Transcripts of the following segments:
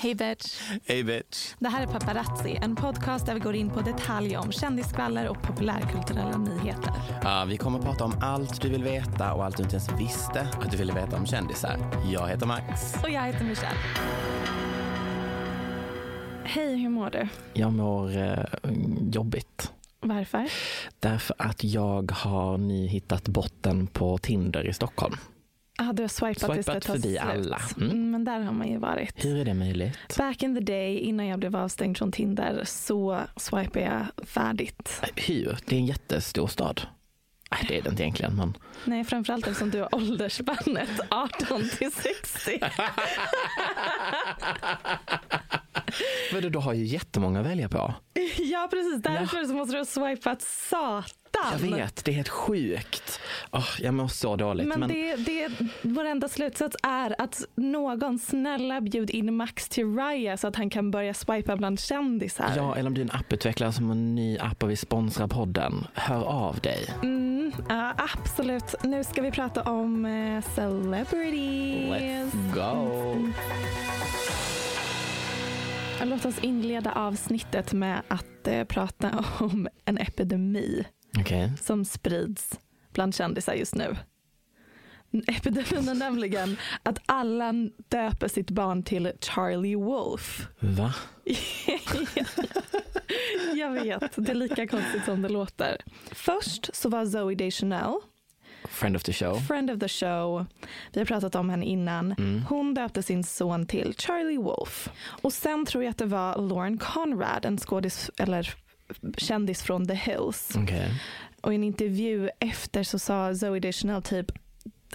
Hej bitch! Hey, bitch. Det här är Paparazzi, en podcast där vi går in på detaljer om kändisskvaller och populärkulturella nyheter. Ja, vi kommer att prata om allt du vill veta och allt du inte ens visste att du ville veta om kändisar. Jag heter Max. Och jag heter Michelle. Hej, hur mår du? Jag mår eh, jobbigt. Varför? Därför att jag har nu hittat botten på Tinder i Stockholm. Ah, du har swipat, tills Swipat det tar förbi slut. alla. Mm. Mm, men där har man ju varit. Hur är det möjligt? Back in the day, innan jag blev avstängd från Tinder, så swipade jag färdigt. Hur? Det är en jättestor stad. Nej, det är det inte egentligen, men Nej, framförallt eftersom du har åldersspannet 18 till 60. Vadå, du har ju jättemånga att välja på. Ja, precis. Därför så måste du ha swipat satan. Jag vet, det är helt sjukt. Oh, jag mår så dåligt. Men, Men, Det, det, vår enda slutsats är att någon snälla bjud in Max till Raya så att han kan börja swipa bland kändisar. Ja, eller om du är en apputvecklare som har en ny app och vill sponsra podden, hör av dig. Mm, ja, absolut. Nu ska vi prata om eh, celebrities. Let's go! Låt oss inleda avsnittet med att eh, prata om en epidemi Okej. som sprids bland kändisar just nu. Epidemin är nämligen att alla döper sitt barn till Charlie Wolf. Va? Jag vet, det är lika konstigt som det låter. Först så var Zoe Deschanel, Friend of the show. friend of the show, vi har pratat om henne innan. Hon döpte sin son till Charlie Wolf. Och sen tror jag att det var Lauren Conrad, en skådis eller kändis från The Hills. Okej. Och i en intervju efter så sa Zoe Deschanel typ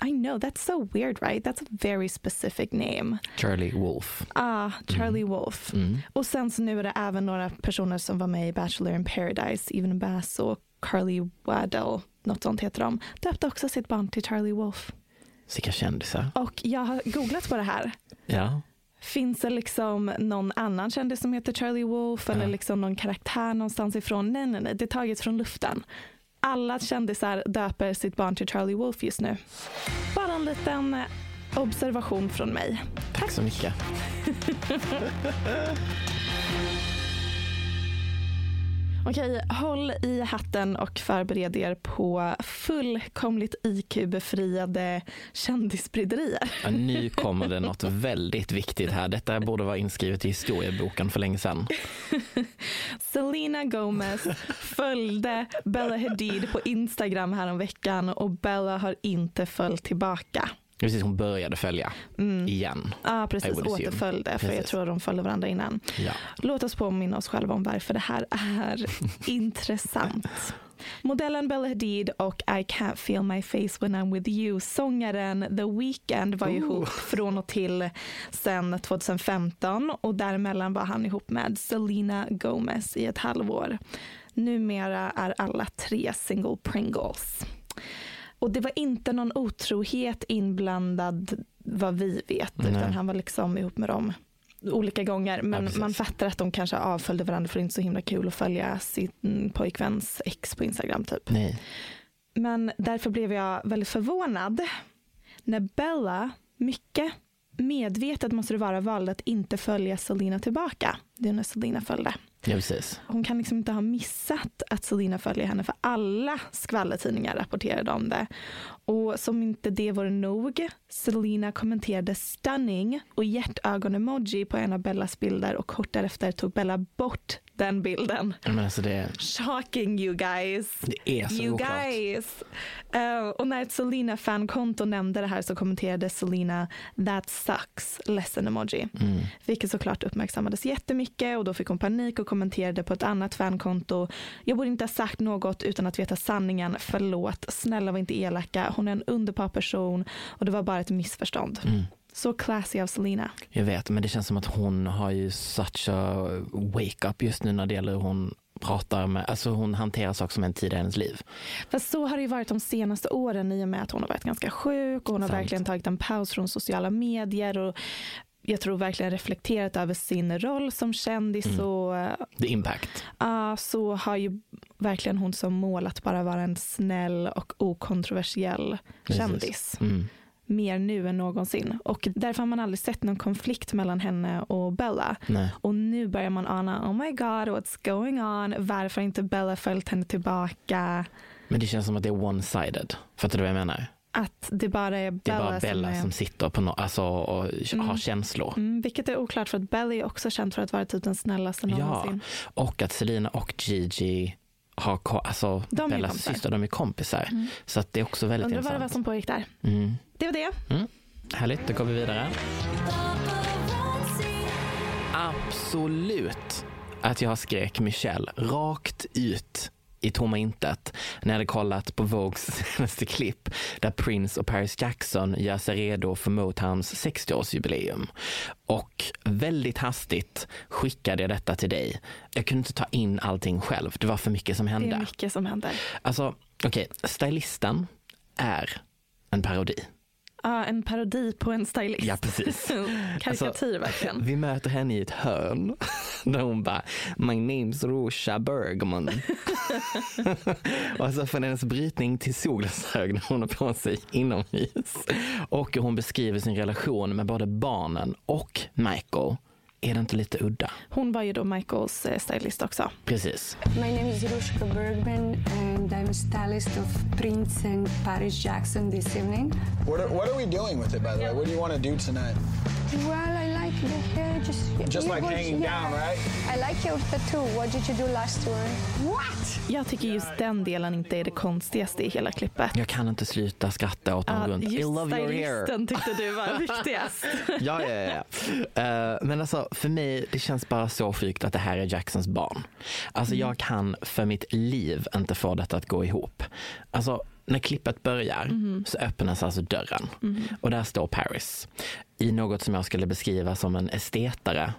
I know that's so weird right? That's a very specific name. Charlie Wolf. Ah, Charlie Wolf. Mm. Och sen så nu är det även några personer som var med i Bachelor in Paradise, Even Bass och Carly Waddell, något sånt heter de, döpte också sitt barn till Charlie Wolf. Vilka kändisar. Och jag har googlat på det här. Ja. Finns det liksom någon annan kändis som heter Charlie Wolf eller liksom någon karaktär någonstans ifrån? Nej, nej, nej, det är taget från luften. Alla kändisar döper sitt barn till Charlie Wolf just nu. Bara en liten eh, observation från mig. Tack så mycket. Okej, håll i hatten och förbered er på fullkomligt IQ-befriade kändisspriderier. Ja, nu kommer det något väldigt viktigt här. Detta borde vara inskrivet i historieboken för länge sedan. Selena Gomez följde Bella Hadid på Instagram häromveckan och Bella har inte följt tillbaka. Precis, hon började följa igen. Ja, I precis. Återföljde, för jag Precis. tror de följde varandra innan. Ja. Låt oss påminna oss själva om varför det här är intressant. Modellen Bella Hadid och I can't feel my face when I'm with you. Sångaren The Weeknd var ju ihop från och till sen 2015 och däremellan var han ihop med Selena Gomez i ett halvår. Numera är alla tre single Pringles. Och det var inte någon otrohet inblandad vad vi vet, Nej. utan han var liksom ihop med dem olika gånger. Men precis. man fattar att de kanske avföljde varandra för det är inte så himla kul att följa sin pojkväns ex på Instagram typ. Nej. Men därför blev jag väldigt förvånad när Bella, mycket medvetet måste det vara, valde att inte följa Selena tillbaka. Det är när Selena följde. Ja, precis. Hon kan liksom inte ha missat att Selena följer henne för alla skvallertidningar rapporterade om det. Och som inte det vore nog, Selena kommenterade stunning och hjärtögon-emoji på en av Bellas bilder och kort därefter tog Bella bort den bilden. Men alltså det, Shocking you guys. det är så You oklart. guys. Eh, och när ett Selena-fankonto nämnde det här så kommenterade Selena that sucks, ledsen emoji. Mm. Vilket såklart uppmärksammades jättemycket och då fick hon panik och kommenterade på ett annat fankonto. Jag borde inte ha sagt något utan att veta sanningen. Förlåt, snälla var inte elaka. Hon är en underbar person och det var bara ett missförstånd. Mm. Så classy av Selena. Jag vet, men det känns som att hon har ju such a wake-up just nu när det gäller hur hon pratar med, alltså hon hanterar saker som en tid i hennes liv. Fast så har det ju varit de senaste åren i och med att hon har varit ganska sjuk och hon har Sant. verkligen tagit en paus från sociala medier och jag tror verkligen reflekterat över sin roll som kändis Mm. och eh, The impact. ja, så har ju verkligen hon som mål att bara vara en snäll och okontroversiell Precis. kändis. Mm. Mer nu än någonsin. Och därför har man aldrig sett någon konflikt mellan henne och Bella. Nej. Och nu börjar man ana, oh my god, what's going on? Varför har inte Bella följt henne tillbaka? Men det känns som att det är one-sided. Fattar du vad jag menar? Att det bara är Bella, bara Bella som är... som sitter på no, alltså, och har känslor. Mm, vilket är oklart för att Bella är också känd för att vara typ den snällaste Ja, någonsin. och att Selina och Gigi har, alltså De är Bellas kompisar. Mm. syster, de är kompisar. Så att det är också väldigt Undrar vad det var intressant. som pågick där. Mm. Det var det. Mm. Härligt, då går vi vidare. Absolut att jag skrek Michelle rakt ut i tomma intet när jag hade kollat på Vogues senaste klipp där Prince och Paris Jackson gör sig redo för Motowns 60-årsjubileum. Och väldigt hastigt skickade jag detta till dig. Jag kunde inte ta in allting själv. Det var för mycket som Det hände. är mycket som händer. Alltså, okej, stylisten är en parodi. Ja, en parodi på en stylist. Ja, precis. Karikatyr Alltså, verkligen. Vi möter henne i ett hörn där hon bara My name's Rosha Bergman. och så från hennes brytning till solglasögon hon har på sig inomhus. Och hon beskriver sin relation med både barnen och Michael. Är det inte lite udda? Hon var ju då Michaels eh, stylist också. Precis. My name is Rushka Bergman, and I'm a stylist of Prince and Paris Jackson this evening. What are, what are we doing with it, by the way? What do you want to do tonight? Well, I like the hair, just Just like hanging yeah. down, right? I like your tattoo. What did you do last tour? What? Jag tycker just den delen inte är det konstigaste i hela klippet. Jag kan inte sluta skratta åt dem Ja, runt. I just love your hair. stylisten tyckte du var viktigast. Ja, ja, ja. Eh, men alltså för mig, det känns bara så sjukt att det här är Jacksons barn. Alltså jag kan för mitt liv inte få detta att gå ihop. Alltså när klippet börjar så öppnas alltså dörren och där står Paris i något som jag skulle beskriva som en estetare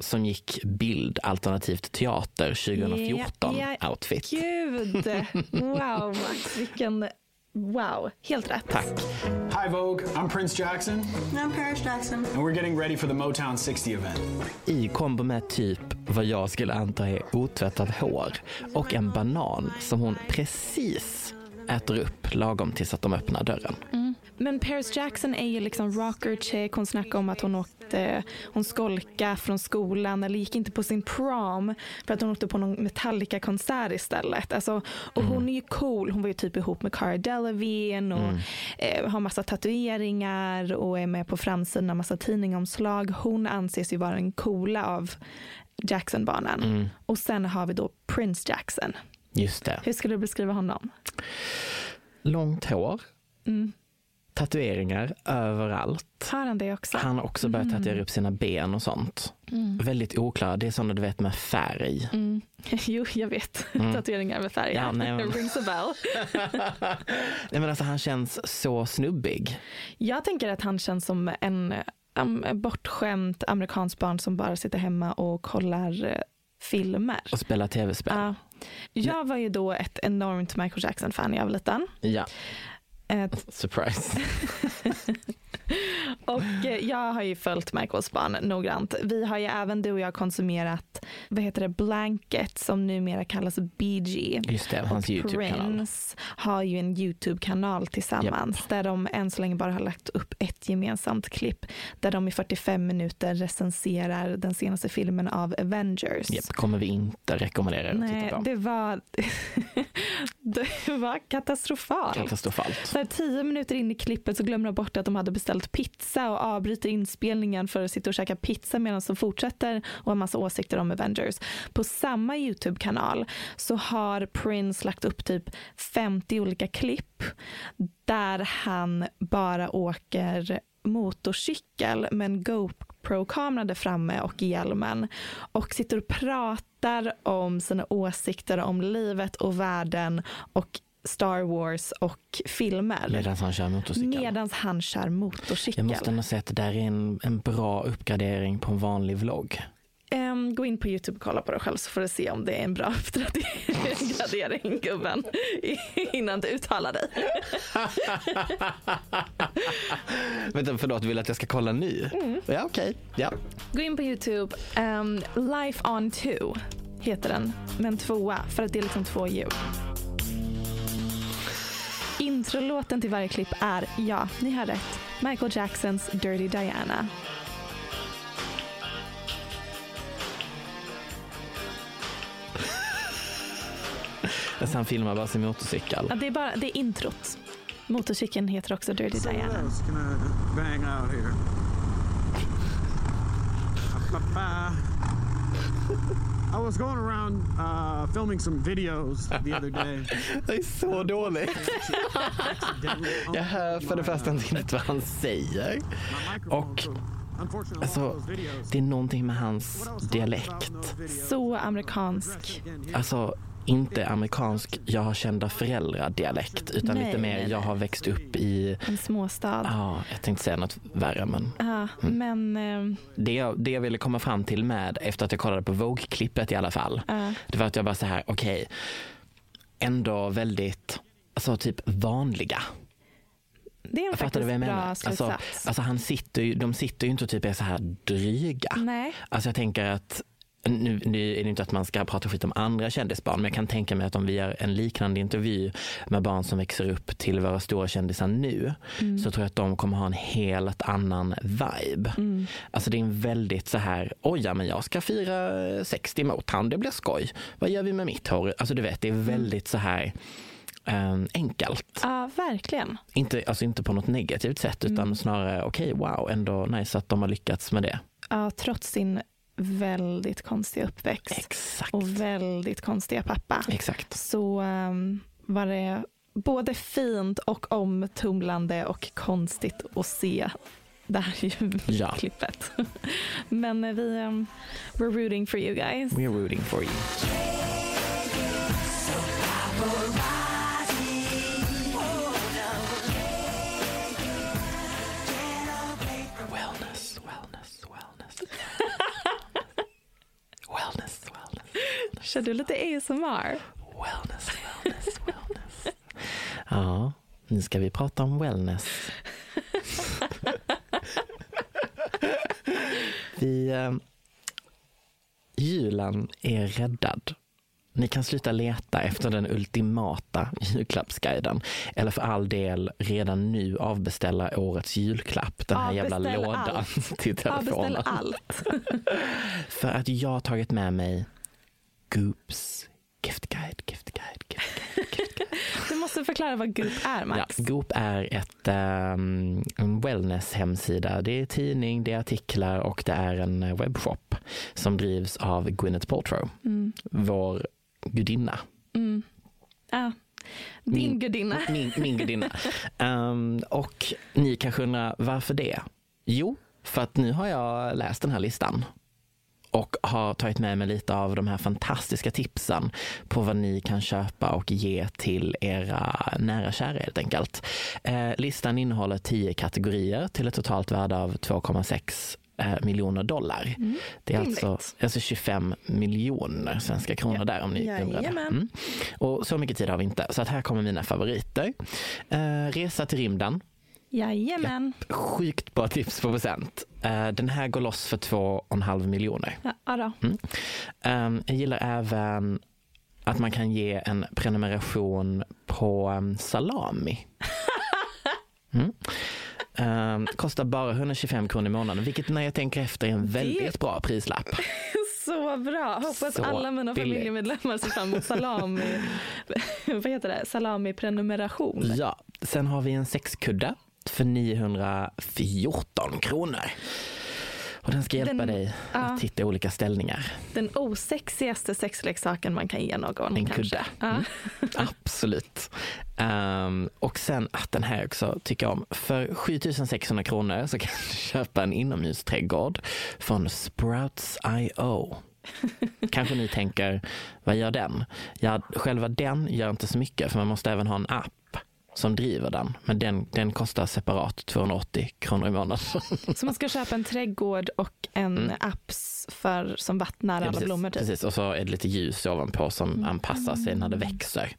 som gick bild alternativt teater 2014 Ja, ja, outfit. Gud! Wow, Max. Vilken... Wow, helt rätt. Tack. Hi, Vogue. I'm Prince Jackson, I'm Paris Jackson. and we're getting ready for the Motown 60 event. I kombo med typ vad jag skulle anta är otvättat hår och en banan som hon precis äter upp lagom tills att de öppnar dörren. Men Paris Jackson är ju liksom rocker chick. Hon snackade om att hon åkte, hon skolkade från skolan eller gick inte på sin prom för att hon åkte på någon Metallica-konsert istället. Alltså, och hon är ju cool. Hon var ju typ ihop med Cara Delevingne och eh, har massa tatueringar och är med på framsidan av massa tidningsomslag. Hon anses ju vara den coola av Jackson-barnen. Och sen har vi då Prince Jackson. Just det. Hur skulle du beskriva honom? Långt hår. Tatueringar överallt. Har han det också? Han har också börjat tatuera upp sina ben och sånt. Väldigt oklara. Det är sådana du vet med färg. Jo, jag vet. Tatueringar med färg. Ja, nej, men- Rings a bell. Nej, men alltså, han känns så snubbig. Jag tänker att han känns som en um, bortskämt amerikansk barn som bara sitter hemma och kollar eh, filmer. Och spelar tv-spel. Ja. jag var ju då ett enormt Michael Jackson-fan när jag var liten. Ja. Eh, Surprise. och eh, jag har ju följt Michaels barn noggrant. Vi har ju även du och jag konsumerat, vad heter det, Blanket som numera kallas BG. Just det, hans och YouTube-kanal. Prince har ju en YouTube-kanal tillsammans där de än så länge bara har lagt upp ett gemensamt klipp där de i 45 minuter recenserar den senaste filmen av Avengers. Japp, kommer vi inte rekommendera er att Nej, titta på. det var, det var katastrofalt. Katastrofalt. Så här, tio minuter in i klippet så glömmer de bort att de hade beställt pizza och avbryter inspelningen för att sitta och käka pizza medan de fortsätter och har massa åsikter om Avengers. På samma YouTube-kanal så har Prince lagt upp typ 50 olika klipp där han bara åker motorcykel med en GoPro-kamera där framme och i hjälmen och sitter och pratar om sina åsikter om livet och världen och Star Wars och filmer. Medan han kör motorcykel. Medan han kör motorcykel. Jag måste ändå säga att det där är en, en bra uppgradering på en vanlig vlogg. Ehm, gå in på YouTube och kolla på det själv så får du se om det är en bra uppgradering gubben. Innan du uttalar dig. Vänta, förlåt, vill du att jag ska kolla ny? Mm. Ja, okej. Ja. Gå in på YouTube. Ehm, Life on 2 heter den. Men tvåa för att det är liksom två djur. Introlåten till varje klipp är, ja, ni har rätt, Michael Jacksons Dirty Diana. Alltså han filmar bara sin motorcykel. Ja, det, är bara, det är introt. Motorcykeln heter också Dirty Diana. bang out here? I was going around uh, filming some videos the other day. Det är så dåligt. Jag hör för det första inte riktigt vad han säger. Och alltså, det är någonting med hans dialekt. Så amerikansk. Alltså, inte amerikansk, jag har kända föräldrar dialekt, utan Nej, lite mer, nej, jag har växt upp i, En småstad. ja, jag tänkte säga något värre, men Ja, men ehm, det jag, det jag ville komma fram till med, efter att jag kollade på Vogue-klippet i alla fall, Ja. det var att jag bara så här, okej, ändå väldigt, alltså typ vanliga. det är en Fattar du vad jag menar? Alltså, alltså han sitter ju, de sitter ju inte och typ är så här dryga. Nej. Alltså jag tänker att nu, nu är det inte att man ska prata skit om andra kändisbarn, men jag kan tänka mig att om vi gör en liknande intervju med barn som växer upp till våra stora kändisar nu, Mm. så tror jag att de kommer ha en helt annan vibe. Mm. Alltså det är en väldigt så här, oj ja men jag ska fira 60 mot han, det blir skoj. Vad gör vi med mitt hår? Alltså du vet, det är Mm. väldigt så här eh, enkelt. Ja, verkligen. Inte, alltså inte på något negativt sätt, utan Mm. snarare okej, wow, ändå nice att de har lyckats med det. Ja, trots sin väldigt konstiga uppväxt Exakt. och väldigt konstiga pappa Exakt. så ehm, var det både fint och omtumlande och konstigt att se det här Ja. klippet. Men eh, vi, um, we're rooting for you guys. We're rooting for you. Kör du lite ASMR? Wellness, wellness, wellness. Ja, nu ska vi prata om wellness. vi... Eh, julen är räddad. Ni kan sluta leta efter den ultimata julklappsguiden. Eller för all del redan nu avbeställa årets julklapp. Den här jävla Avbeställ lådan allt. till telefonen. Avbeställ allt. För att jag har tagit med mig Goops gift guide, gift guide, gift guide. Du måste förklara vad Goop är, Ja, Max. Goop är ett, um, en wellness-hemsida. Det är tidning, det är artiklar och det är en eh, webbshop som drivs av Gwyneth Paltrow, Mm. vår gudinna. Mm. Ja. Din Min- gudinna. Min, min gudinna. um, och ni kanske undrar varför det? Jo, för att nu har jag läst den här listan och har tagit med mig lite av de här fantastiska tipsen på vad ni kan köpa och ge till era nära kära helt enkelt. Eh, listan innehåller 10 kategorier till ett totalt värde av 2,6 eh, miljoner dollar. Mm. Det är alltså, rimligt. alltså 25 miljoner svenska kronor där om ni undrar. Mm. Och så mycket tid har vi inte, så att här kommer mina favoriter. Eh, resa till rymden. Jajamän. Sjukt bra tips på present. Eh, den här går loss för 2,5 miljoner. Ja, ja. Mm. Um, jag gillar även att man kan ge en prenumeration på um, salami. Mm. Um, kostar bara 125 kronor i månaden, vilket när jag tänker efter är en väldigt bra prislapp. Så bra. Hoppas Så alla mina billigt. familjemedlemmar ser fram emot salami. vad heter det? Salami-prenumeration. Ja, sen har vi en sexkudde för 914 kronor. Och den ska hjälpa Den- dig ja. att hitta olika ställningar. Den osexigaste sexleksaken man kan ge någon. En kudde. Ja. Mm. Absolut. Ehm, och sen att den här också tycker jag om. För 7600 kronor så kan du köpa en inomhusträdgård från Sprouts.io. Kanske ni tänker, vad gör den? Ja, själva den gör inte så mycket för man måste även ha en app som driver den. Men den, den kostar separat 280 kronor i månaden. Så man ska köpa en trädgård och en app för, som vattnar alla Mm. Ja, precis, blommor. Typ. precis. Och så är det lite ljus ovanpå som anpassar sig när det växer.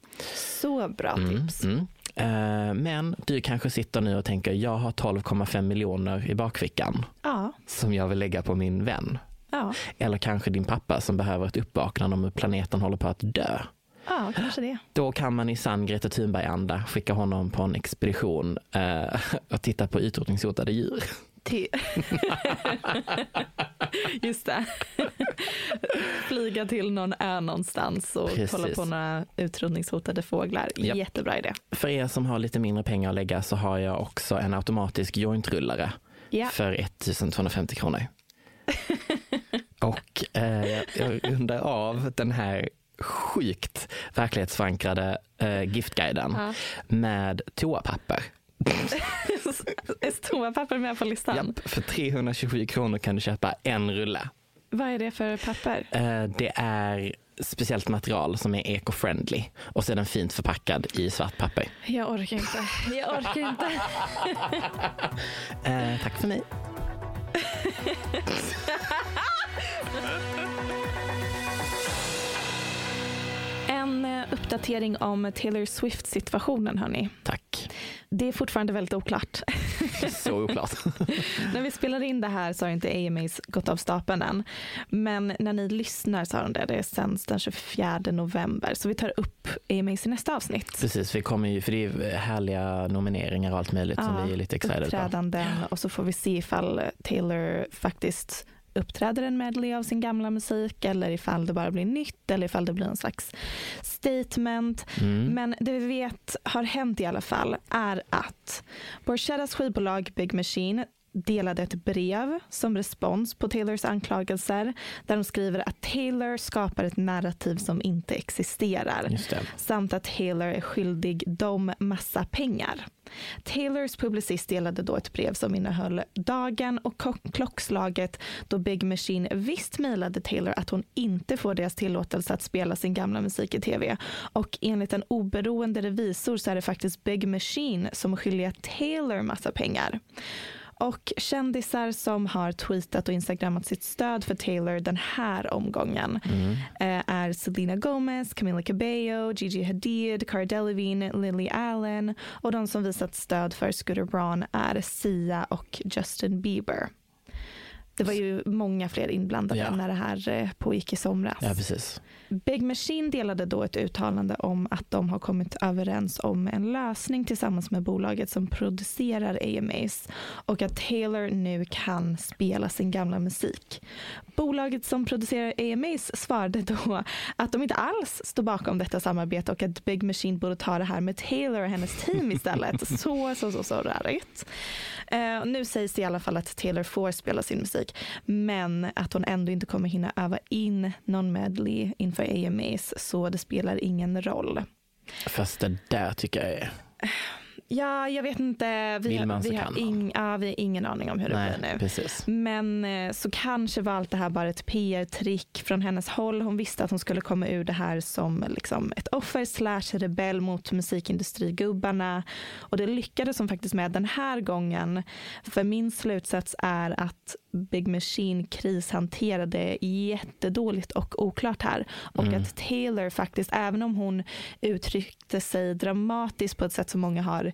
Så bra Mm, tips. mm. Eh, Men du kanske sitter nu och tänker, jag har 12,5 miljoner i bakfickan Ja, som jag vill lägga på min vän. ja, Eller kanske din pappa som behöver ett uppvaknande om hur planeten håller på att dö. Ja, kanske det. Då kan man i sann Greta Thunberg-anda skicka honom på en expedition eh, och titta på utrotningshotade djur. Just det. Flyga till någon ö någonstans och Precis. kolla på några utrotningshotade fåglar. Japp. Jättebra idé. För er som har lite mindre pengar att lägga så har jag också en automatisk jointrullare Ja. för 1250 kronor. Och eh, jag rundar av den här sjukt verklighetsförankrade eh, giftguiden Ja. med toapapper. Är toapapper med på listan? Japp, för 327 kronor kan du köpa en rulle. Vad är det för papper? Eh, det är speciellt material som är eco-friendly och så är den fint förpackad i svart papper. Jag orkar inte. Jag orkar inte. Eh, tack för mig. En eh, uppdatering om Taylor Swift-situationen, hörni. Tack. Det är fortfarande väldigt oklart. Så oklart. när vi spelar in det här så har inte AMAs gått av stapeln än. Men när ni lyssnar så har de det. Det sänds den 24 november. Så vi tar upp AMAs i nästa avsnitt. Precis, vi kommer ju, för det är härliga nomineringar och allt möjligt som vi är lite excited på. uppträdanden och så får vi se ifall Taylor faktiskt uppträder en medley av sin gamla musik eller ifall det bara blir nytt eller ifall det blir en slags statement. Mm. Men det vi vet har hänt i alla fall är att Borchettas skivbolag Big Machine delade ett brev som respons på Taylors anklagelser där de skriver att Taylor skapar ett narrativ som inte existerar samt att Taylor är skyldig dem massa pengar. Taylors publicist delade då ett brev som innehöll dagen och klockslaget då Big Machine visst mejlade Taylor att hon inte får deras tillåtelse att spela sin gamla musik i tv. Och enligt en oberoende revisor så är det faktiskt Big Machine som är skyldiga Taylor massa pengar. Och kändisar som har tweetat och instagrammat sitt stöd för Taylor den här omgången eh, är Selena Gomez, Camila Cabello, Gigi Hadid, Cara Delevingne, Lily Allen och de som visat stöd för Scooter Braun är Sia och Justin Bieber. Det var ju många fler inblandade Ja. när det här eh, pågick i somras. Ja, precis. Big Machine delade då ett uttalande om att de har kommit överens om en lösning tillsammans med bolaget som producerar AMAs och att Taylor nu kan spela sin gamla musik. Bolaget som producerar AMAs svarade då att de inte alls står bakom detta samarbete och att Big Machine borde ta det här med Taylor och hennes team istället. så, så, så, så rörigt. Eh, nu sägs det i alla fall att Taylor får spela sin musik men att hon ändå inte kommer hinna öva in någon medley inför AMAs så det spelar ingen roll. Fast det där tycker jag är... Ja, jag vet inte. Vi, Vill har, man så vi, har ing, ja, vi har ingen aning om hur det Nej, blir nu. precis. Men eh, så kanske var allt det här bara ett PR-trick från hennes håll. Hon visste att hon skulle komma ur det här som liksom ett offer slash rebell mot musikindustrigubbarna. Och det lyckades hon faktiskt med den här gången. För min slutsats är att Big Machine krishanterade jättedåligt och oklart här. Och Mm. att Taylor faktiskt, även om hon uttryckte sig dramatiskt på ett sätt som många har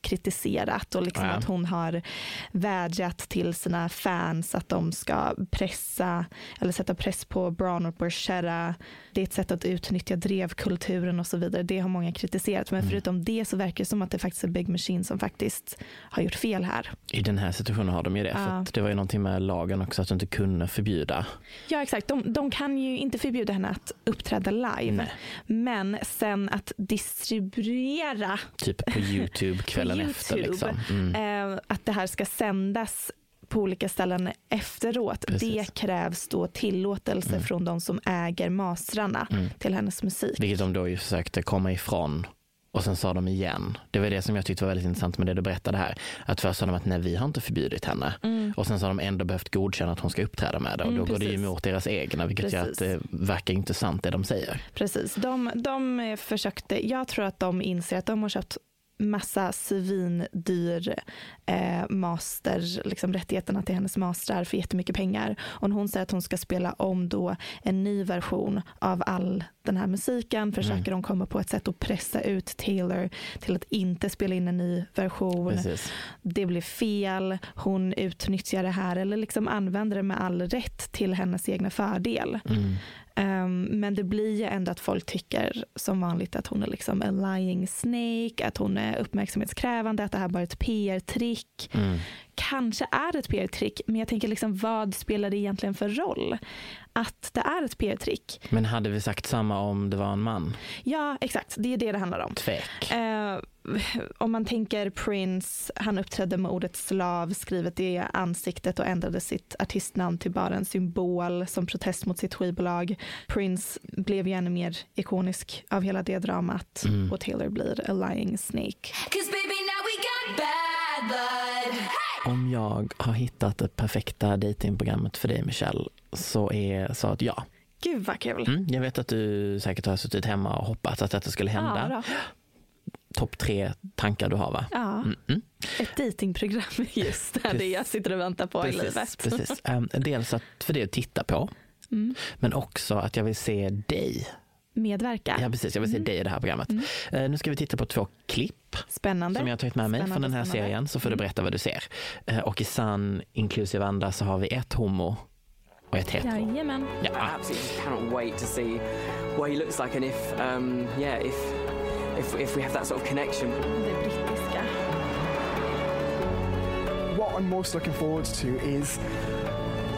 kritiserat och liksom Ja. att hon har vädjat till sina fans att de ska pressa eller sätta press på Brown och Borchetta. Det är ett sätt att utnyttja drevkulturen och så vidare. Det har många kritiserat. Men förutom det så verkar det som att det faktiskt är Big Machine som faktiskt har gjort fel här. I den här situationen har de ju det. För Ja. att det var ju någonting med lagen också att du inte kunde förbjuda. Ja exakt, de, de kan ju inte förbjuda henne att uppträda live. Men sen att distribuera Typ på YouTube kvällen efter. YouTube, Liksom. Mm. eh, att det här ska sändas på olika ställen efteråt. Precis. Det krävs då tillåtelse Mm. från de som äger mastrarna Mm. till hennes musik. Vilket de då ju försökte komma ifrån. Och sen sa de igen. Det var det som jag tyckte var väldigt intressant med det du berättade här. Att först sa de att nej, vi har inte förbjudit henne. Mm. Och sen så har de ändå behövt godkänna att hon ska uppträda med det. Och Mm, då går det ju precis. emot deras egna, vilket gör att Precis. det verkar inte sant det de säger. Precis, de, de försökte, jag tror att de inser att de har köpt massa svindyr eh, master, liksom rättigheterna till hennes mastrar för jättemycket pengar. Och hon säger att hon ska spela om då en ny version av all den här musiken försöker de komma på ett sätt att pressa ut Taylor till att inte spela in en ny version. Precis. Det blir fel, hon utnyttjar det här eller liksom använder det med all rätt till hennes egna fördel. Mm. Um, men det blir ju ändå att folk tycker som vanligt att hon är liksom a lying snake, att hon är uppmärksamhetskrävande, att det här bara är ett PR-trick. Mm. Kanske är det ett PR-trick, men jag tänker liksom vad spelar det egentligen för roll? Att det är ett PR-trick. Men hade vi sagt samma om det var en man? Ja, exakt. Det är det det handlar om. Tvek. Eh, om man tänker Prince, han uppträdde med ordet slav skrivet i ansiktet och ändrade sitt artistnamn till bara en symbol som protest mot sitt skivbolag. Prince blev ju ännu mer ikonisk av hela det dramat Mm. och Taylor blir a lying snake. Om jag har hittat det perfekta datingprogrammet för dig Michelle så är svaret ja. Gud vad kul. Mm, jag vet att du säkert har suttit hemma och hoppats att detta skulle hända. Ja. Topp tre tankar du har va? ja. Mm, mm. ett datingprogram just där det jag sitter och väntar på i livet. precis. Um, dels att för det att titta på, Mm. men också att jag vill se dig. Medverka. Ja, precis. Jag vill se Mm. dig i det här programmet. Eh, nu ska vi titta på två klipp Spännande. som jag har tagit med mig från Spännande, den här spännande. serien, så får du Mm. berätta vad du ser. Eh, och i sann inklusiv anda så har vi ett homo och ett hetero. Jajamän. Ja. I absolutely cannot wait to see what he looks like and if, um, yeah, if, if, if we have that sort of connection. Det brittiska. What I'm most looking forward to is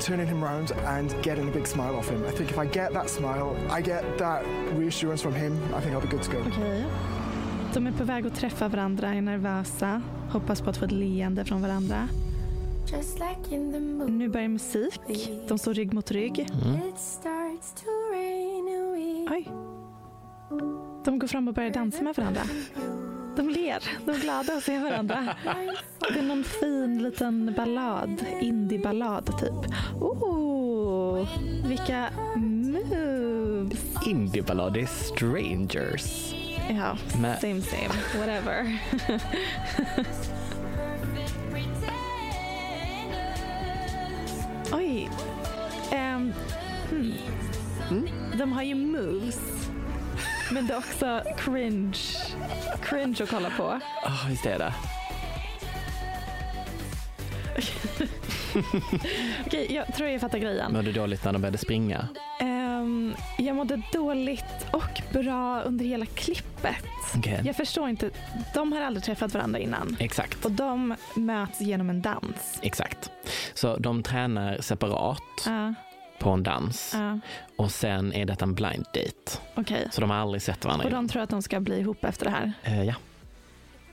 turning him round and getting a big smile off him. I think if I get that smile, I get that reassurance from him, I think I'll be good to go. Okej. De är på väg att träffa varandra, är nervösa, hoppas på att få ett leende från varandra. Nu börjar musik. De står rygg mot rygg. Oj. De går fram och börjar dansa med varandra. De ler, de är glada att se varandra. Det är någon fin liten ballad, indie-ballad typ. Oh, vilka moves! Indieballad är Strangers. Ja, Med- same same, whatever. Oj. Ehm, hmm. De har ju moves. Men det är också cringe. Cringe att kolla på. Ja, visst är det. Okej, jag tror jag fattar grejen. Mådde dåligt när de började springa. Ehm, jag mådde dåligt och bra under hela klippet. Okej. Jag förstår inte. De har aldrig träffat varandra innan. Exakt. Och de möts genom en dans. Exakt. Så de tränar separat Ja, på en dans ja, och sen är detta en blind date. okej. Så de har aldrig sett varandra Och de tror att de ska bli ihop efter det här. Eh, ja.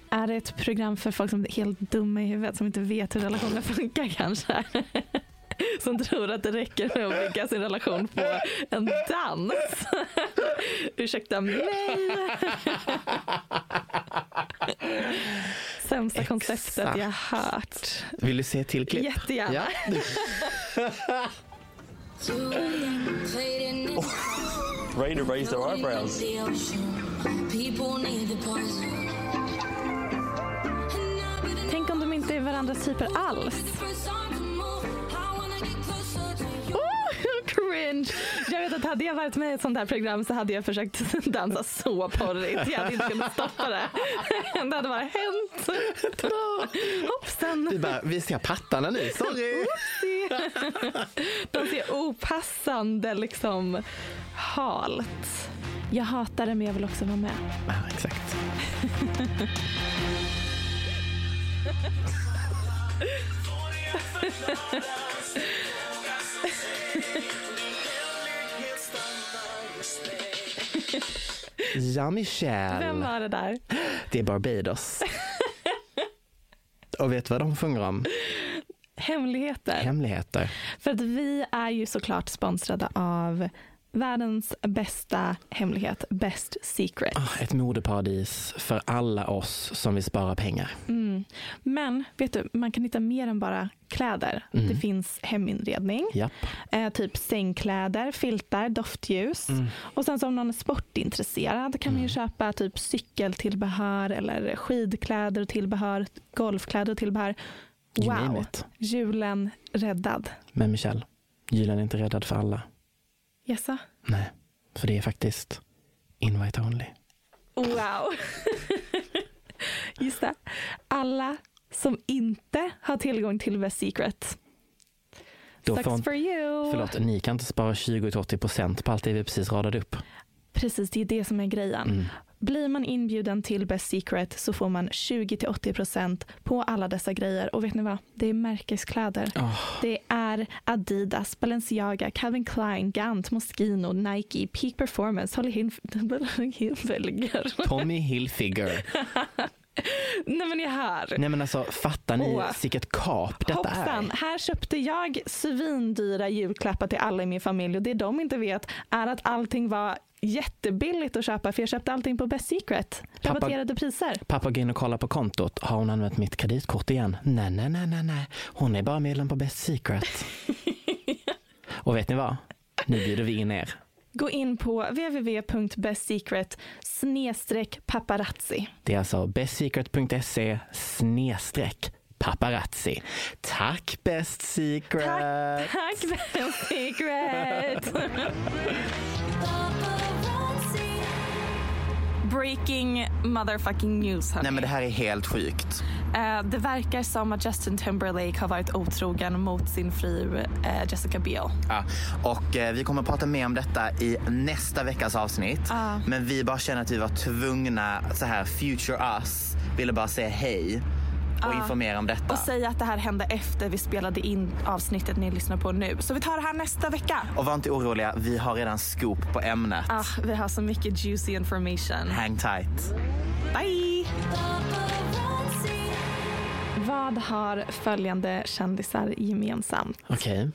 Är det ett program för folk som är helt dumma i huvudet som inte vet hur relationer funkar kanske? Som tror att det räcker med att bygga sin relation på en dans. Ursäkta mig. sämsta konceptet Exakt. jag hört. Vill du se ett till klipp? Jättegärna. Ja. Ready to raise their eyebrows. Tänk om de inte är varandras typer alls. Cringe! Jag vet att hade jag varit med i ett sånt här program så hade jag försökt dansa så porrigt. Jag hade inte kunnat stoppa det. Det hade bara hänt. Hoppsan! Du bara, vi ser pattarna nu, sorry. De ser opassande liksom halt. Jag hatar det men jag vill också vara med. Ja, exakt. Ja, Michelle. Vem var det där? Det är Barbados. Och vet du vad de sjunger om? Hemligheter. Hemligheter. För att vi är ju såklart sponsrade av världens bästa hemlighet, Best Secret. Ah, Ett modeparadis för alla oss som vill spara pengar. Mm. Men vet du, man kan hitta mer än bara kläder. Mm. Det finns heminredning, eh, typ sängkläder, filtar, doftljus. Mm. Och sen som någon är sportintresserad kan man ju köpa typ cykeltillbehör eller skidkläder och tillbehör, golfkläder och tillbehör. Wow, julen räddad. Men Michelle, julen är inte räddad för alla. Jessa? Nej, för det är faktiskt invite only. Wow. Just det. Alla som inte har tillgång till Best Secret. Då Sucks får- for you. Förlåt, ni kan inte spara 20-80 procent på allt det vi precis radade upp. Precis, det är det som är grejen. Mm. Blir man inbjuden till Best Secret så får man 20-80% på alla dessa grejer. Och vet ni vad? Det är märkeskläder. Det är Adidas, Balenciaga, Calvin Klein, Gant, Moschino, Nike, Peak Performance, Holly Hilfiger. Tommy Hilfiger. Nej men jag hör. Nej men alltså fattar ni Åh. vilket kap detta Hoppsan, är? här köpte jag svindyra julklappar till alla i min familj och det de inte vet är att allting var jättebilligt att köpa för jag köpte allting på Best Secret. Rabatterade priser. Pappa går in och kollar på kontot. Har hon använt mitt kreditkort igen? Nej, nej, nej, nej, nej. Hon är bara medlem på Best Secret. och vet ni vad? Nu bjuder vi in er. Gå in på www.bestsecret paparazzi. Det är alltså bestsecret.se snedstreck paparazzi. Tack Best Secret! Tack Best Secret! Breaking motherfucking news hörni. Nej men det här är helt sjukt. Eh, det verkar som att Justin Timberlake har varit otrogen mot sin fru eh, Jessica Biel. Ja, och eh, vi kommer att prata mer om detta i nästa veckas avsnitt. Men vi bara känner att vi var tvungna, så här, future us, ville bara säga hej och Ja. informera om detta. Och säga att det här hände efter vi spelade in avsnittet ni lyssnar på nu. Så vi tar det här nästa vecka. Och var inte oroliga, vi har redan scoop på ämnet. Ah, vi har så mycket juicy information. Hang tight. Bye! Vad har följande kändisar gemensamt? Okej.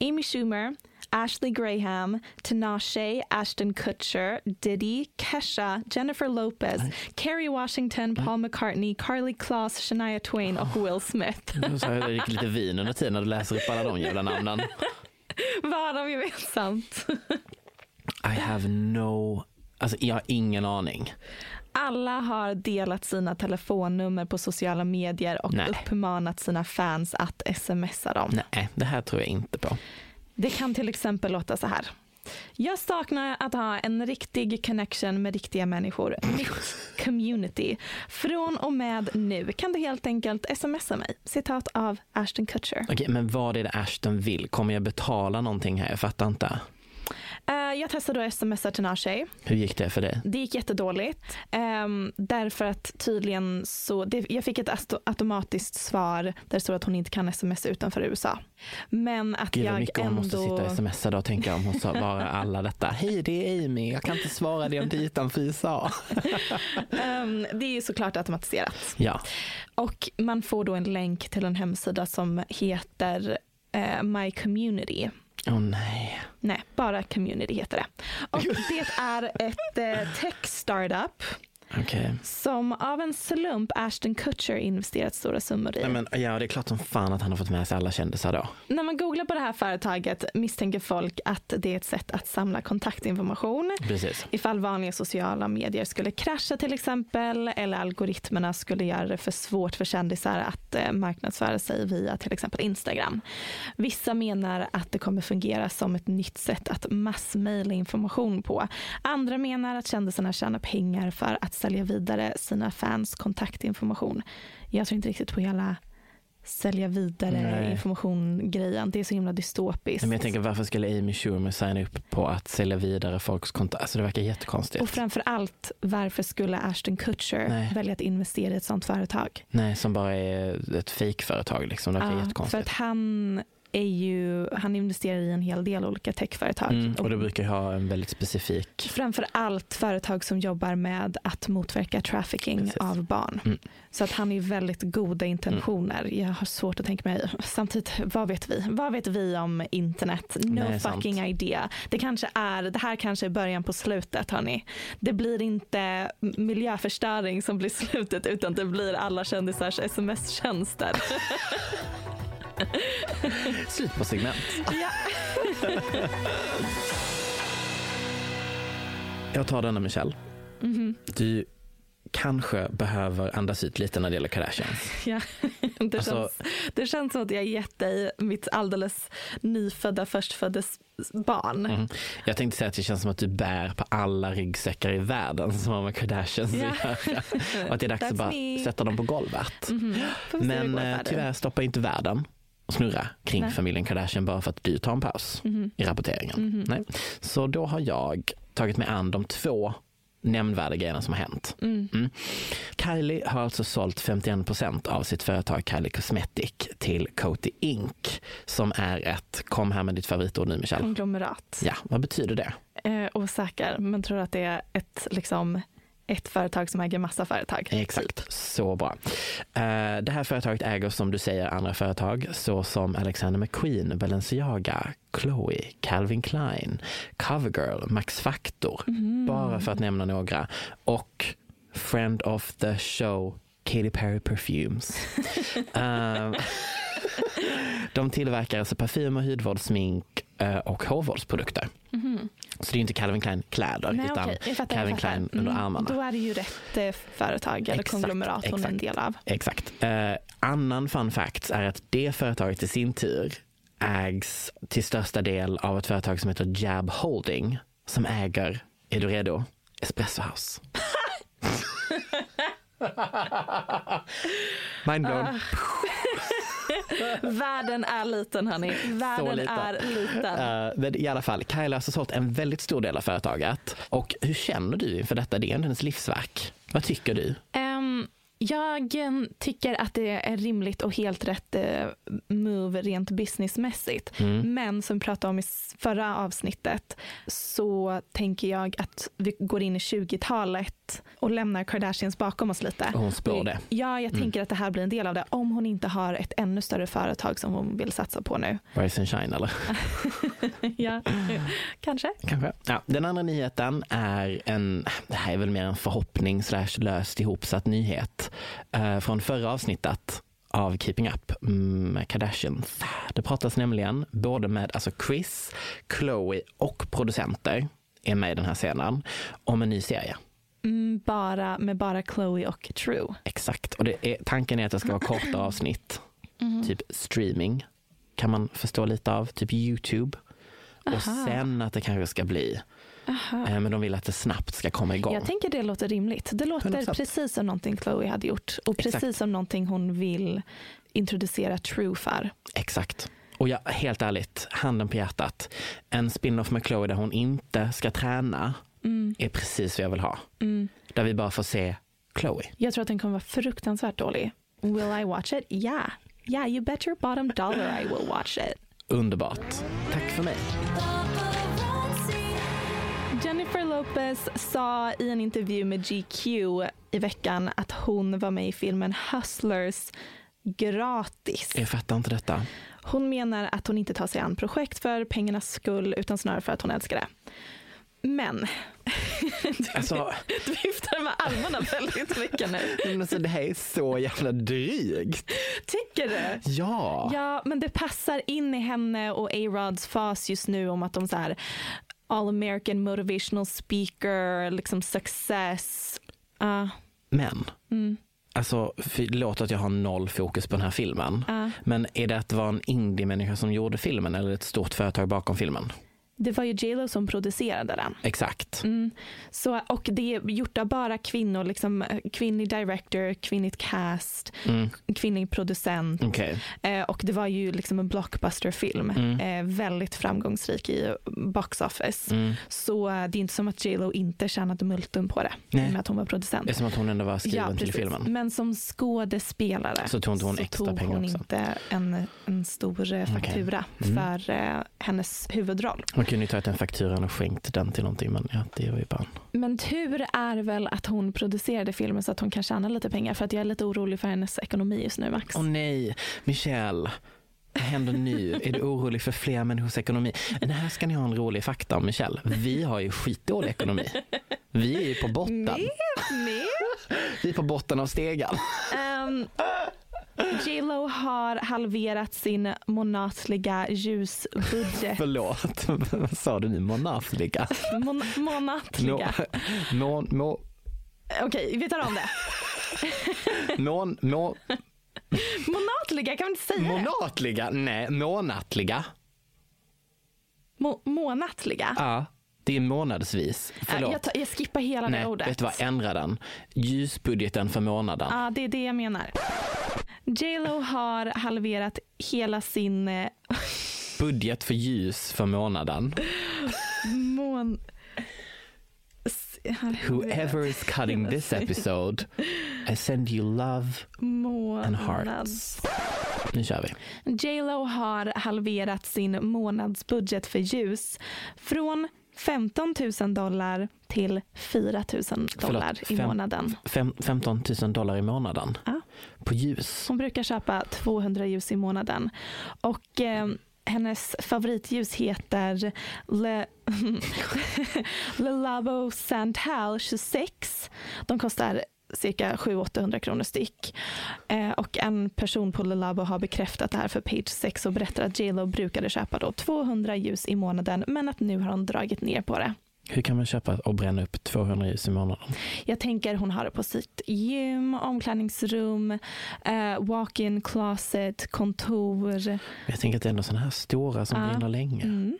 Amy Schumer, Ashley Graham, Tinashe, Ashton Kutcher, Diddy, Kesha, Jennifer Lopez, Kerry Washington, Paul McCartney, Carly Kloss, Shania Twain och Will Smith. Jag dricker lite vin under tiden när du läser upp alla de jävla namnen. Vad har de gemensamt? I have no... Alltså jag har ingen aning. Alla har delat sina telefonnummer på sociala medier och Nej. uppmanat sina fans att smsa dem. Nej, det här tror jag inte på. Det kan till exempel låta så här. Jag saknar att ha en riktig connection med riktiga människor. Mitt community. Från och med nu kan du helt enkelt smsa mig. Citat av Ashton Kutcher. Okej, men vad är det Ashton vill? Kommer jag betala någonting här? Jag fattar inte. Eh, jag testade att smsa till Nashay. Hur gick det för dig? Det gick jättedåligt. Um, därför att tydligen så, det, jag fick ett automatiskt svar där det står att hon inte kan smsa utanför USA. Men att Gud jag mycket hon ändå... måste sitta och smsa då tänker jag om hon svarar alla detta. Hej det är Amy, jag kan inte svara det om det är utanför USA. Ehm, det är ju såklart automatiserat. Ja, Och man får då en länk till en hemsida som heter eh, My Community. Åh nej. Nej, bara Community heter det. Och det är ett eh, tech startup Okej. som av en slump Ashton Kutcher investerat stora summor i. Nej, men, ja, det är klart som fan att han har fått med sig alla kändisar då. När man googlar på det här företaget misstänker folk att det är ett sätt att samla kontaktinformation. Precis. Ifall vanliga sociala medier skulle krascha till exempel eller algoritmerna skulle göra det för svårt för kändisar att eh, marknadsföra sig via till exempel Instagram. Vissa menar att det kommer fungera som ett nytt sätt att massmejla information på. Andra menar att kändisarna tjänar pengar för att sälja vidare sina fans kontaktinformation. Jag tror inte riktigt på hela sälja vidare information-grejen. Det är så himla dystopiskt. Men jag tänker varför skulle Amy Schumer signa upp på att sälja vidare folks konto? Alltså det verkar jättekonstigt. Och framför allt, varför skulle Ashton Kutcher Nej. välja att investera i ett sånt företag? Nej, som bara är ett fejkföretag liksom. Det verkar Ja, för jättekonstigt. att han är ju, han investerar i en hel del olika techföretag. Mm, och det brukar ha en väldigt specifik... Framför allt företag som jobbar med att motverka trafficking av barn. Mm. Så att han är väldigt goda intentioner. Jag har svårt att tänka mig, samtidigt, vad vet vi? Vad vet vi om internet? No Nej, sant. fucking idea. Det kanske är, det här kanske är början på slutet hörni. Det blir inte miljöförstöring som blir slutet utan det blir alla kändisars sms-tjänster. Slut på segment. ja. Jag tar denna Michelle. Mhm. Du kanske behöver andas ut lite när det gäller Kardashians. Ja, det, Alltså- känns, det känns som att jag gett dig mitt alldeles nyfödda förstföddes barn. Mm. Jag tänkte säga att det känns som att du bär på alla ryggsäckar i världen som har med Kardashians Ja. att göra. Och att det är dags That's att bara me. sätta dem på golvet. Hur det Men eh, tyvärr stoppar inte världen snurra kring Nej. familjen Kardashian bara för att du tar en paus Mhm. i rapporteringen. Mhm. Nej. Så då har jag tagit mig an de två nämnvärda grejerna som har hänt. Mm. Mm. Kylie har alltså sålt 51 procent av sitt företag Kylie Cosmetic till Coty Inc. som är ett, kom här med ditt favoritord nu Michelle. Konglomerat. Ja, vad betyder det? Eh, osäker, men tror att det är ett, liksom, ett företag som äger massa företag. Exakt, så bra. Eh, Det här företaget äger som du säger andra företag såsom Alexander McQueen, Balenciaga, Chloe, Calvin Klein, Covergirl, Max Factor, Mhm. bara för att nämna några. Och Friend of the show, Katy Perry Perfumes. Eh, De tillverkar alltså parfym och hudvård, smink eh, och hårvårdsprodukter. Mhm. Så det är inte Calvin Klein kläder Nej, utan fattar, Calvin. Klein under Mm, armarna. Då är det ju rätt eh, företag eller Exakt, konglomerat hon är en del av. Exakt. Eh, annan fun fact är att det företaget i sin tur ägs till största del av ett företag som heter Jab Holding som äger, är du redo? Espresso House. Mind blown. Ah. Världen är liten hörni. Världen liten. är liten. Men i alla fall, Kylie har sålt en väldigt stor del av företaget. Och hur känner du inför detta? Det är ändå hennes livsverk. Vad tycker du? Ehm, jag tycker att det är rimligt och helt rätt eh, move rent businessmässigt. Mm. Men som vi pratade om i förra avsnittet så tänker jag att vi går in i 20-talet och lämnar Kardashians bakom oss lite. Hon spår det. Ja, jag Mm. tänker att det här blir en del av det. Om hon inte har ett ännu större företag som hon vill satsa på nu. Rise and shine eller? ja, kanske. Kanske. Ja, den andra nyheten är en, det här är väl mer en förhoppning slash löst ihopsatt nyhet från förra avsnittet av Keeping Up med Kardashians. Det pratas nämligen både med alltså Chris, Chloe och producenter är med i den här scenen om en ny serie. Mm, bara, med bara Chloe och True. Exakt, och det är, tanken är att det ska vara korta avsnitt, Mhm. typ streaming kan man förstå lite av, typ Youtube. Och Aha. sen att det kanske ska bli Aha. Eh, Men de vill att det snabbt ska komma igång. Jag tänker det låter rimligt. Det låter 100%. precis som någonting Chloe hade gjort och precis Exakt. som någonting hon vill introducera True för. Exakt. Och jag, helt ärligt, handen på hjärtat. En spin-off med Chloe där hon inte ska träna Mm. är precis vad jag vill ha. Mm. Där vi bara får se Chloe. Jag tror att den kommer vara fruktansvärt dålig. Will I watch it? Yeah. Yeah, you bet your bottom dollar I will watch it. Underbart. Tack för mig. Jennifer Lopez sa i en intervju med GQ i veckan att hon var med i filmen Hustlers gratis. Jag fattar inte detta. Hon menar att hon inte tar sig an projekt för pengarnas skull utan snarare för att hon älskar det. Men, Alltså, du viftar med armarna väldigt mycket nu. men alltså, det här är så jävla drygt. Tycker du? Ja. Ja, men det passar in i henne och A-Rods fas just nu om att de så här all American motivational speaker, liksom success. Uh, Men, mm. alltså, förlåt att jag har noll fokus på den här filmen. Ja. Men är det att det var en indie-människa som gjorde filmen eller ett stort företag bakom filmen? Det var ju J Lo som producerade den. Exakt. Mm. Så, och det är gjort av bara kvinnor, liksom, eh, kvinnlig director, kvinnligt cast, Mm. kvinnlig producent. Okej. Eh, och det var ju liksom en blockbusterfilm, Mm. eh, väldigt framgångsrik i box office. Mm. Så eh, det är inte som att J Lo inte tjänade multum på det, Nej. med att hon var producent. Det är som att hon ändå var skriven till precis. filmen. Men som skådespelare Så tog hon extra tog hon inte en, en stor eh, faktura Mm. för eh, hennes huvudroll. Man kunde ju tagit den fakturan och skänkt den till någonting men ja, det var ju bara Men tur är väl att hon producerade filmen så att hon kan tjäna lite pengar för att jag är lite orolig för hennes ekonomi just nu Max. Åh nej, Michelle. Vad händer nu? Är du orolig för fler människors ekonomi? Men här ska ni ha en rolig fakta om Michelle. Vi har ju skitdålig ekonomi. Vi är ju på botten. Nej, nej. Vi är på botten av stegan. Um, J.Lo har halverat sin månatliga ljusbudget. Förlåt, vad sa du nu? Månatliga? Mon- månatliga. Må, må, Okej, vi tar om det. må, må, Månatliga, kan man inte säga månatliga? Nej, månatliga. Må- månatliga? Ja, det är månadsvis. Äh, Förlåt. Jag, tar, jag skippar hela Nej, det ordet. vet du vad? Ändra den. Ljusbudgeten för månaden. Ja, det är det jag menar. J.Lo har halverat hela sin eh, Budget för ljus för månaden. mån... Whoever is cutting this episode, I send you love and hearts. Nu kör vi. J.Lo har halverat sin månadsbudget för ljus från 15 000 dollar till 4 000 dollar i fem- månaden. Fem, 15 000 dollar i månaden Ja. på ljus. Hon brukar köpa 200 ljus i månaden. Och eh, hennes favoritljus heter Le, Le Labo Santal 26. De kostar cirka 700-800 kronor styck. Eh, och en person på Labo har bekräftat det här för Page 6 och berättar att J.Lo brukade köpa då 200 ljus i månaden men att nu har hon dragit ner på det. Hur kan man köpa och bränna upp 200 ljus i månaden? Jag tänker hon har det på sitt gym, omklädningsrum, eh, walk-in closet, kontor. Jag tänker att det är ändå sådana här stora som Ja. brinner länge. Mm.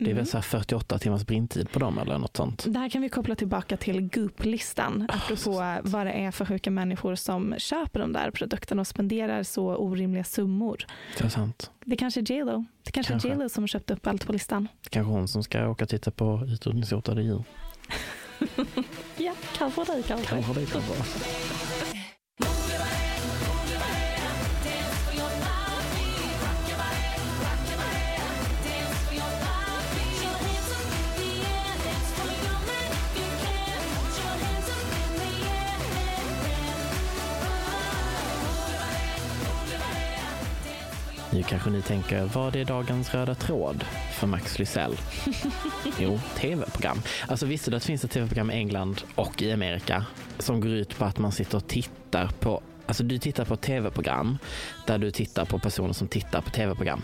Det är väl Mm. så här 48 timmars brinntid på dem eller något sånt. Det här kan vi koppla tillbaka till Goop-listan, Ah, apropå vad det är för sjuka människor som köper de där produkterna och spenderar så orimliga summor. Det är sant. Det kanske är J.Lo. Det kanske, Kanske. är J.Lo som har köpt upp allt på listan. Kanske hon som ska åka och titta på utrotningshotade djur. Ja, kanske dig kanske. Kanske det kan Nu kanske ni tänker, vad är dagens röda tråd för Max Lysell? Jo, tv-program. Alltså visste du att det finns ett tv-program i England och i Amerika som går ut på att man sitter och tittar på Alltså du tittar på tv-program där du tittar på personer som tittar på tv-program.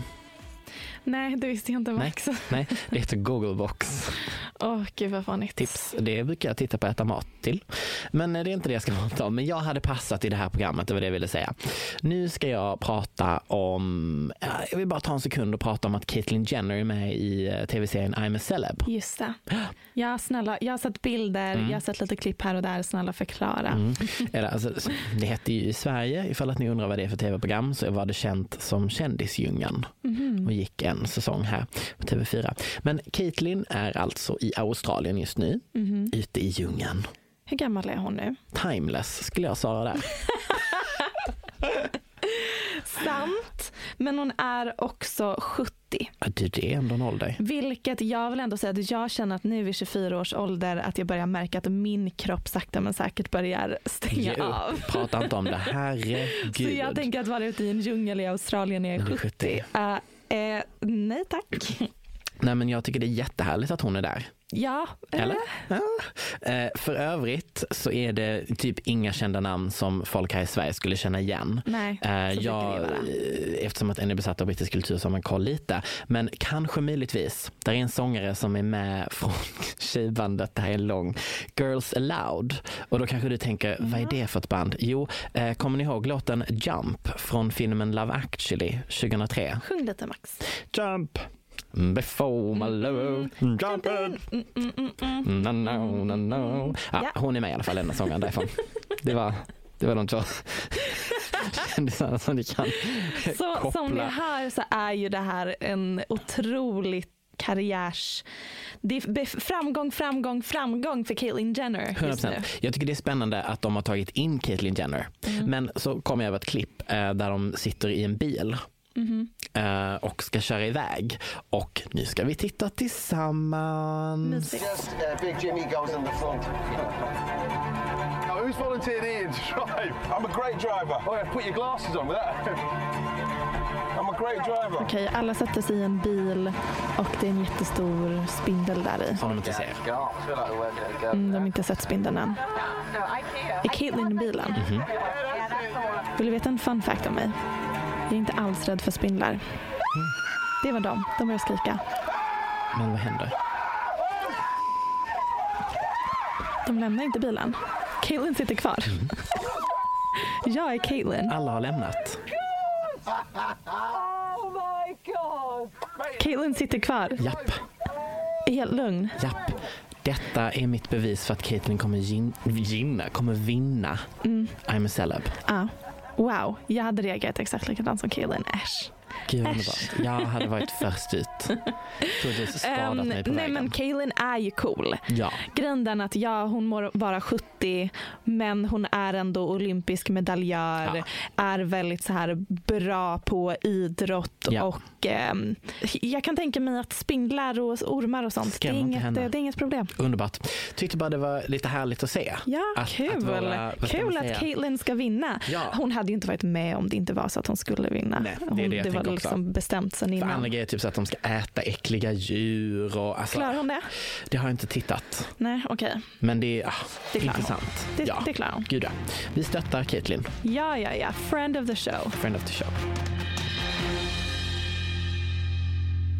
Nej, det visste jag inte Nej, Max. nej, det heter Googlebox. Åh, gud vad fånigt. Tips, det brukar jag titta på och äta mat till. Men eh, det är inte det jag ska prata om. Men jag hade passat i det här programmet, det var det jag ville säga. Nu ska jag prata om, ja, jag vill bara ta en sekund och prata om att Caitlyn Jenner är med i eh, tv-serien I'm a celeb. Just det. Ja, snälla, jag har sett bilder, Mm. jag har sett lite klipp här och där. Snälla förklara. Mm. Eller, alltså, det hette ju i Sverige, ifall att ni undrar vad det är för tv-program, så var det känt som Kändisdjungeln Mhm. och gick en säsong här på TV4. Men Caitlyn är alltså i Australien just nu, Mhm. ute i djungeln. Hur gammal är hon nu? Timeless skulle jag svara där. Sant, men hon är också 70. Ja, det är ändå en ålder. Vilket jag vill ändå säga att jag känner att nu vid 24 års ålder att jag börjar märka att min kropp sakta men säkert börjar stänga Ge upp. av. Prata inte om det, herregud. Så jag tänker att vara ute i en djungel i Australien när jag är När du är 70. Uh, eh, nej tack. Nej men jag tycker det är jättehärligt att hon är där. Ja, Eller? Ja. Eh, för övrigt så är det typ inga kända namn som folk här i Sverige skulle känna igen. Nej, så Eh, det jag, eh, eftersom att en är besatt av brittisk kultur så har man koll lite. Men kanske möjligtvis. Där är en sångare som är med från tjejbandet, det här är lång, Girls Aloud. Och då kanske du tänker, vad är det för ett band? Jo, eh, kommer ni ihåg låten Jump från filmen Love actually 2003? Sjung lite Max. Jump before my love jumping. No, no, no, no. Ja, Hon är med i alla fall, den sångaren därifrån. Det var, det var de två kändisarna som ni kan Så koppla. som ni hör så är ju det här en otroligt karriärs... Det är framgång, framgång, framgång för Caitlyn Jenner just nu. 100%. Jag tycker det är spännande att de har tagit in Caitlyn Jenner. Mm. Men så kom jag över ett klipp eh, där de sitter i en bil Mhm. eh, och ska köra iväg. Och nu ska vi titta tillsammans. Just uh, Big Jimmy goes in the front. Now, who's volunteered here to drive? I'm a great driver. Oh, yeah, put your glasses on with that. I'm a great driver. Okej, alla sätter sig i en bil och det är en jättestor spindel där i. Som de inte ser. Mm, de har inte sett spindeln än. Är Caitlyn i bilen? Mhm. Vill du veta en fun fact om mig? Jag är inte alls rädd för spindlar. Det var de. De började skrika. Men vad händer? De lämnar inte bilen. Caitlyn sitter kvar. Jag är Caitlyn. Alla har lämnat. Oh my god! Caitlyn sitter kvar. Japp. Helt lugn. Japp. Detta är mitt bevis för att Caitlyn kommer gin- ginna, kommer vinna Mm. I'm a celeb. Ah. Wow, jag hade reagerat exakt likadant som Kaelin Äsch. Gud underbart. Jag hade varit först ut. Trodde skadat Ehm, mig på nej vägen. men Caitlyn är ju cool. Ja. Grejen den att ja, hon må vara 70 men hon är ändå olympisk medaljör. Är väldigt så här bra på idrott Ja. och ehm, jag kan tänka mig att spindlar och ormar och sånt, det är, inget, det är inget problem. Underbart. Tyckte bara det var lite härligt att se. Ja, Att- kul. att vara- kul att Caitlyn ska vinna. Ja. Hon hade ju inte varit med om det inte var så att hon skulle vinna. Nej, det är hon, det jag det var tänker också. liksom bestämt sen För innan. andra grejer, typ så att de ska äta äckliga djur och alltså, Klarar hon det? Det har jag inte tittat. Nej, okej. Men det är ah, Det hon. intressant. Det- ja. det klarar hon. Gud ja. Vi stöttar Caitlyn, Ja, ja, ja. Friend of the show. friend of the show.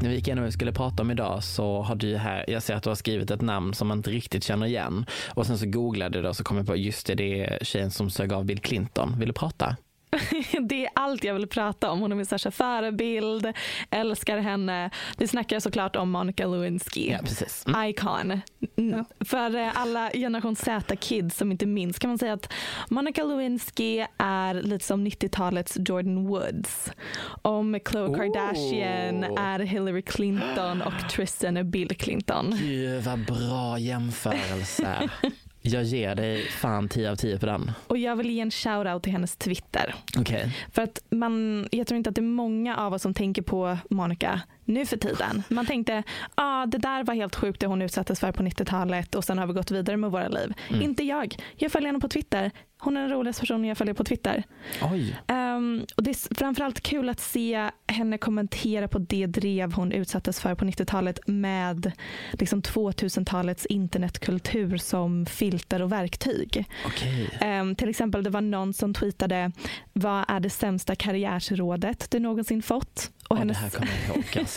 När vi gick igenom vad vi skulle prata om idag så har du här, jag ser att du har skrivit ett namn som man inte riktigt känner igen. Och sen så googlade det och så kom jag på, just det, det är tjejen som sög av Bill Clinton. Vill du prata? Det är allt jag vill prata om. Hon är min största förebild, älskar henne. Vi snackar såklart om Monica Lewinsky. Ja, precis. Mm. Icon. Mm. För eh, alla generation Z-kids som inte minns kan man säga att Monica Lewinsky är lite som 90-talets Jordan Woods. Om Khloe Oh. Kardashian är Hillary Clinton och Tristan är Bill Clinton. Gud vad bra jämförelse. Jag ger dig fan 10 av 10 på den. Och jag vill ge en shout-out till hennes Twitter. Okej. För att man, jag tror inte att det är många av oss som tänker på Monica nu för tiden. Man tänkte, ah, det där var helt sjukt det hon utsattes för på 90-talet och sen har vi gått vidare med våra liv. Mm. Inte jag. Jag följer henne på Twitter. Hon är den roligaste personen jag följer på Twitter. Ehm, och det är framförallt kul att se henne kommentera på det drev hon utsattes för på 90-talet med liksom 2000-talets internetkultur som filter och verktyg. Okej. Ehm, till exempel det var någon som tweetade vad är det sämsta karriärsrådet du någonsin fått? Och hennes, jag ihåg,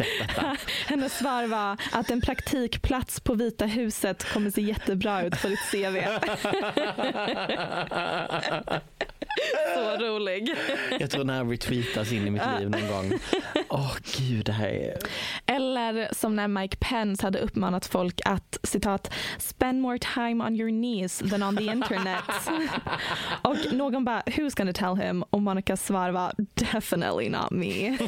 hennes svar var att en praktikplats på Vita huset kommer se jättebra ut på ditt CV. Så rolig. Jag tror den här retweetas in i mitt liv någon gång. Åh gud, det här är... Eller som när Mike Pence hade uppmanat folk att citat spend more time on your knees than on the internet. och någon bara who's gonna tell him? Och Monicas svar var definitely not me.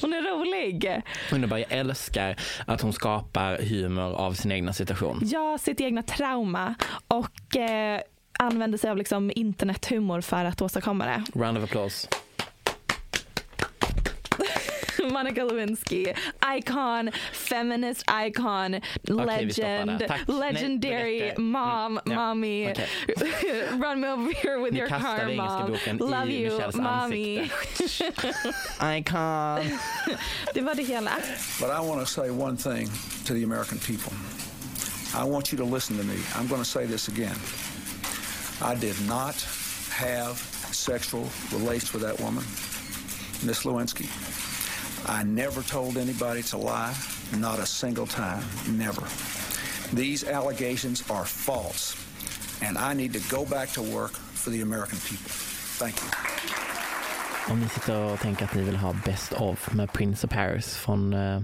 Hon är rolig. Underbar, jag älskar att hon skapar humor av sin egna situation. Ja, sitt egna trauma och eh, använder sig av liksom internethumor för att åstadkomma det. Round of applause. Monica Lewinsky, icon, feminist icon, stoppar legend. Nej, legendary. Mm, mom, ja. mommy. Okej. Run me over here with Ni your car mom. Love you Michelles mommy. Icon. Det var det hela. But I want to say one thing to the American people. I want you to listen to me. I'm going to say this again. I did not have sexual relations with that woman, Miss Lewinsky. I never told anybody to lie, not a single time, never. These allegations are false, and I need to go back to work for the American people. Thank you. Om ni sitter och tänker att ni vill ha Best of med Prince of Paris från eh,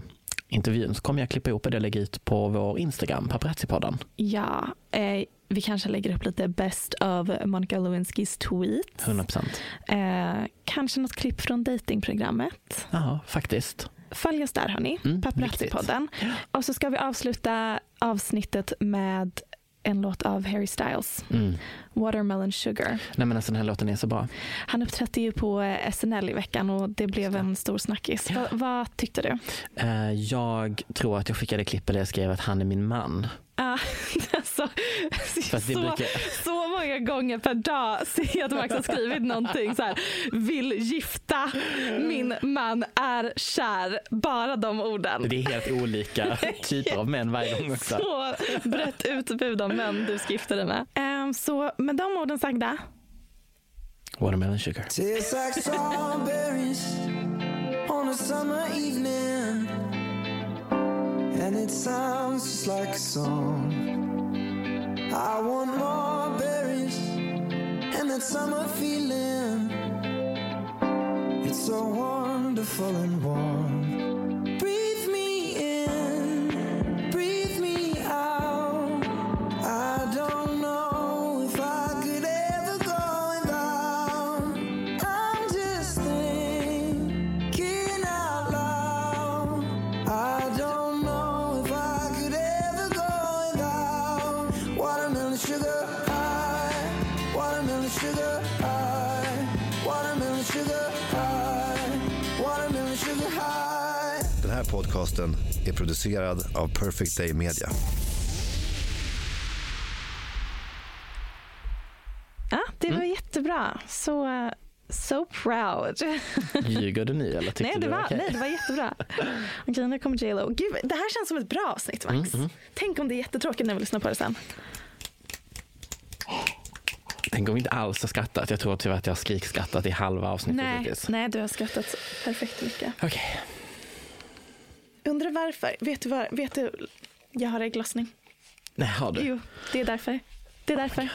intervjun så kommer jag klippa ihop det och lägga ut på vår Instagram, Paparazzi-podden. Ja, eh, vi kanske lägger upp lite best of Monica Lewinskys tweet. 100 procent. Eh, kanske något klipp från datingprogrammet. Ja, faktiskt. Följ oss där hörni, Mm, Paparazzi-podden. Och så ska vi avsluta avsnittet med en låt av Harry Styles, Mm. Watermelon Sugar. Nej men alltså den här låten är så bra. Han uppträdde ju på eh, SNL i veckan och det blev en stor snackis. Va, vad tyckte du? Eh, jag tror att jag skickade klippet där jag skrev att han är min man. Ah, alltså, så, brukar- så många gånger per dag ser jag att Max har skrivit någonting så här. Vill gifta, min man är kär. Bara de orden. Det är helt olika typer av män varje gång också. Så brett utbud av män du ska gifta dig med. Ehm, så med de orden sagda. Watermelon sugar. Tastes like strawberries on a summer evening, and it sounds just like a song. I want more berries and that summer feeling. It's so wonderful and warm. Breathe me in, breathe me out. I don't podcasten är producerad av Perfect Day Media. Ja, det var jättebra. Så, so proud. Ljuger du nu eller tyckte nej, det du var, okej? nej, det var jättebra. Okej, nu kommer J Lo. Gud, det här känns som ett bra avsnitt Max. Mm, mm. Tänk om det är jättetråkigt när vi lyssnar på det sen. Tänk om vi inte alls har skrattat. Jag tror tyvärr att jag har skrikskrattat i halva avsnittet Nej, hittills. nej, du har skrattat perfekt mycket. Okej. Undrar varför. Vet du vad? Vet du? Jag har ägglossning. Nej, har du? Jo, det är därför. Det är därför.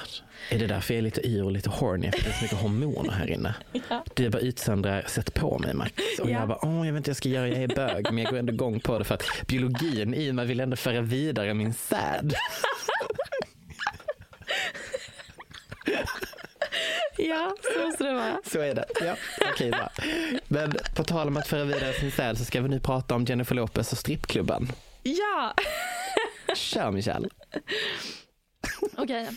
Är det därför jag är lite yr och lite horny? För det är så mycket hormoner här inne. Ja. Du bara utsöndrar, sätt på mig Max. Och Ja. jag bara, åh jag vet inte jag ska göra, jag är bög. Men jag går ändå igång på det för att biologin i mig vill ändå föra vidare min säd. Ja, så måste det vara. Så är det. Ja, okej bra. Men på tal om att föra vidare sin säd så ska vi nu prata om Jennifer Lopez och strippklubben. Ja, Kör Michelle. okej.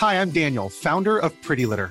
Hi, I'm Daniel, founder of Pretty Litter.